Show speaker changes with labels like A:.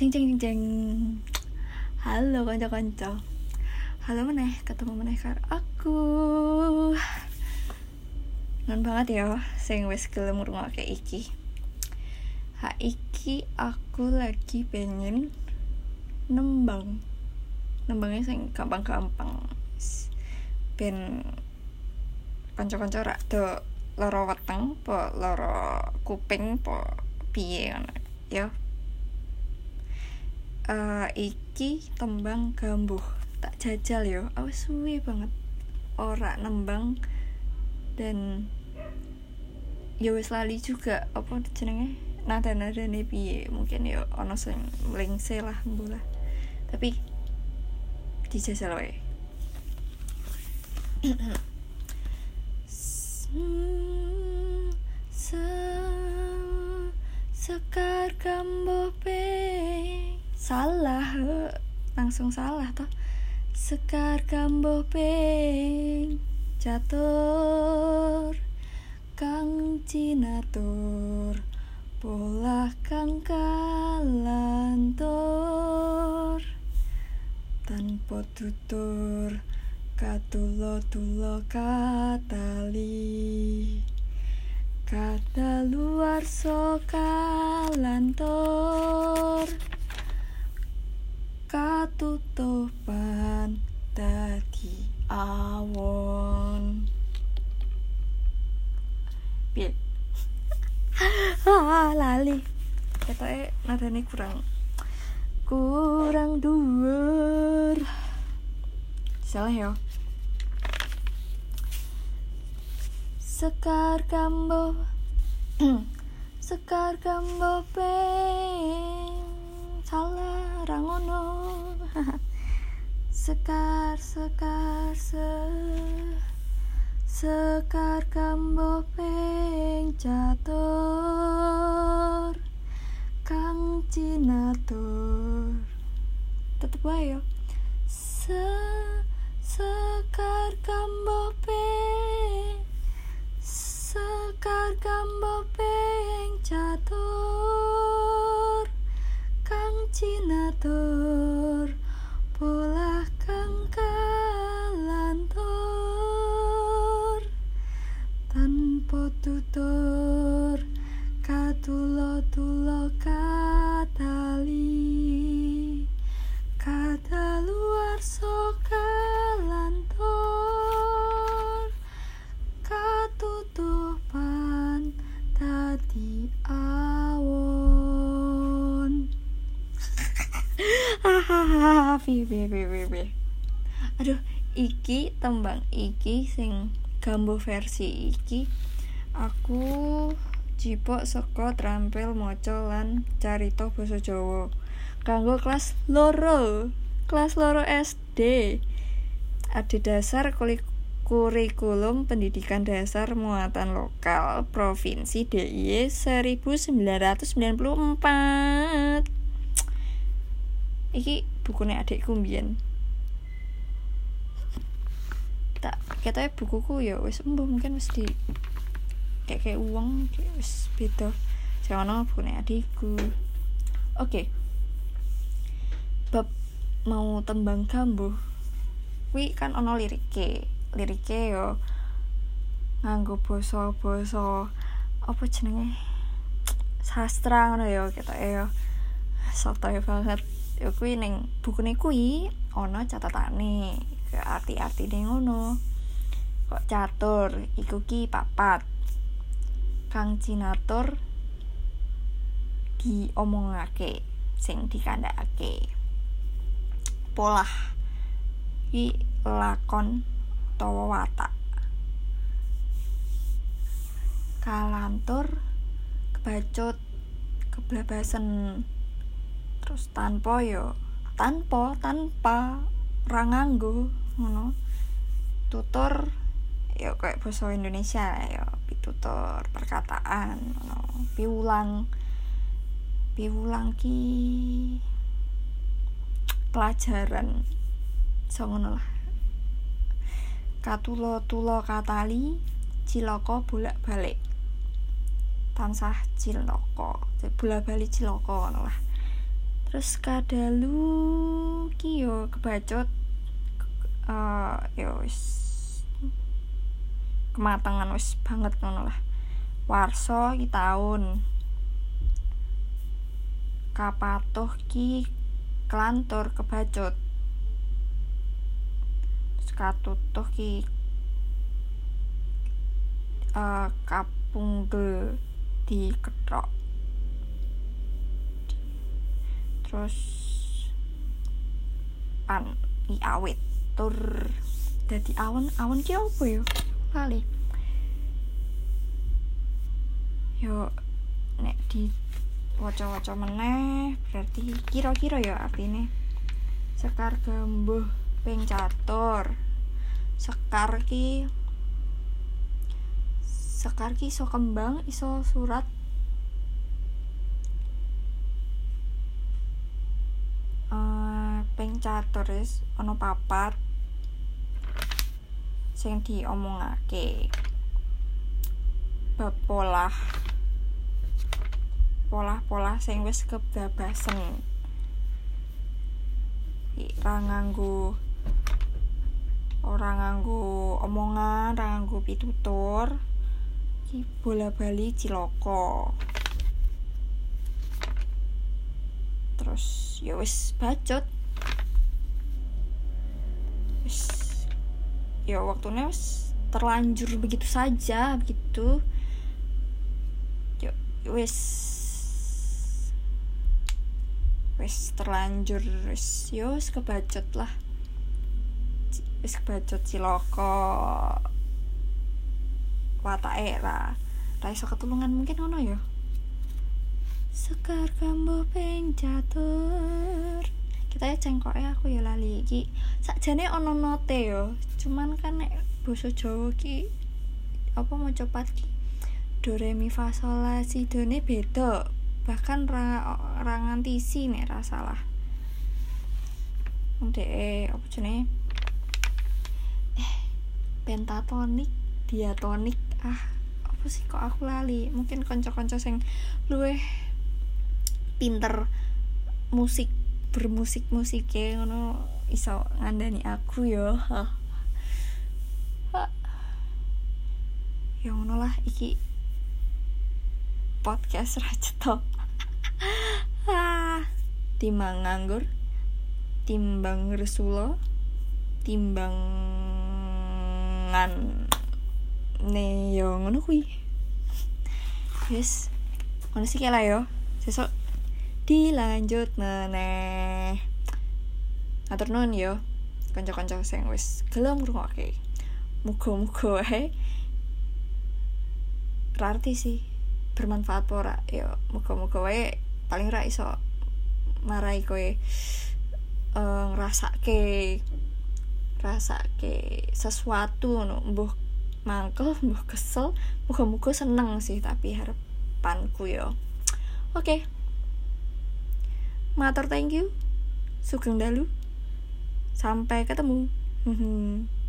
A: Jeng jeng jeng. Halo kanca-kanca. Halo meneh, ketemu meneh karo aku. Non banget ya sing wis gelem ngrungokke iki. Ha iki aku lagi pengen nembang. Nembangnya sing gampang-gampang. Ben kanca-kanca rak do lara weteng, po lara kuping, po piye ngono ya. Eh iki tembang gambuh. Tak jajal yo awas suwe banget. Ora nembang. Dan ya wis lali juga. Apa jenenge? Nada nada nih piye? Mungkin ya ono sing mlingse lah mbola tapi dijajal wae. Se- sekar kambo peng salah langsung salah toh. Sekar kambo peng catur. Kang cinatur pola kang kalantur. Tanpa tutur katulo tulo katali. Kata luar so kalantor katutupan dadi awon. Piye? Ah lali. Ketoke nadane kurang kurang dhuwur. Salah ya. Sekar kambo sekar kambo peng salah rangono sekar sekar se sekar kambo peng catur kang cinatur. Tetep wae yo. Se sekar kambo peng sekar kambo peng catur kang cinatur tutur katulo tulo katali. Kata luar so kalantur katutupan tadi awon. Hahaha aduh iki tembang iki sing gambo versi iki aku jipok saka trampil maca lan carita basa Jawa. Kanggo kelas loro kelas loro SD Adi dasar kurikulum pendidikan dasar muatan lokal provinsi DIY 1994 iki bukunya adikku mbiyen. Tak katanya bukuku ya wis embuh mungkin wis kayak uang wis beda. Saya ono bukunya adikku. Oke. Bab mau tembang gambuh. Kuwi kan ono lirike. Lirike yo nganggo basa-basa apa jenenge? Sastra ngono yo kita yo. Sotoy banget. Yo kuwi ning bukune kuwi ono ke arti-artine ngono. Kok catur iku ki papat kang cinatur diomongake sing dikandhakake. Polah iki lakon utawa watak. Kalantur kebacut keblabasen terus tanpa yo tanpa tanpa ra nganggo ngono. Tutur ya kayak bahasa Indonesia ya pitutur perkataan ngono. Piulang. Piulang ki pelajaran. So ngono lah. Katulo tulo katali ciloko bolak balik tansah ciloko bolak balik ciloko lah. Terus kadalu ki yo uh, yo kematangan wis banget ngono lah. Warso ki tahun kapatuh ki kelantur kebacot terus katutuh ki uh, kapungge di ketrok terus pan i awit tur. Dadi awan awan ki apa yo kali. Yo nek di waca-waca meneh berarti kira-kira ya artine sekar gembuh ping catur. Sekar ki sekar ki iso kembang iso surat. Uh, ping wis ana papat sing diomongake. Bab pola pola-pola sing wis kebabasen ora nganggo ora nganggo omongan ora nganggo pitutur iki bola bali ciloko terus ya wis bacot wis ya waktunya terlanjur begitu saja begitu. Ya wis wis terlanjur wis yo kebacot lah. Wis kebacot ciloko. Watake ra ra iso ketulungan mungkin ngono ya. Sekar kambo peng catur kita ya cengkok ya aku ya lali iki. Sakjane ono note yo cuman kan nek basa Jawa ki apa mau cepat ki do re mi fa sol la si do ne beda bahkan ra ra nganti si nek ra salah. Ndek apa jenenge? Eh pentatonik diatonik ah apa sih kok aku lali? Mungkin konco-konco sing luweh pinter musik bermusik musik ngono iso ngandani aku yo. Ya ngono lah iki podcast raceto timbang nganggur timbang resulo timbangan ne yo ngono kuwi. Wis ngono sih lah yo. Sesuk dilanjut meneh atur nuwun yo. Kanca-kanca sing wis gelem ngrungokke. Muga-muga wae. Rarti sih bermanfaat ora? Yo muga-muga wae paling ra iso marai kowe uh, ngrasake rasake sesuatu no mbuh mangkel mbuh kesel. Muga-muga seneng sih tapi harapanku yo. Oke. okay. Matur thank you. Sugeng dalu. Sampai ketemu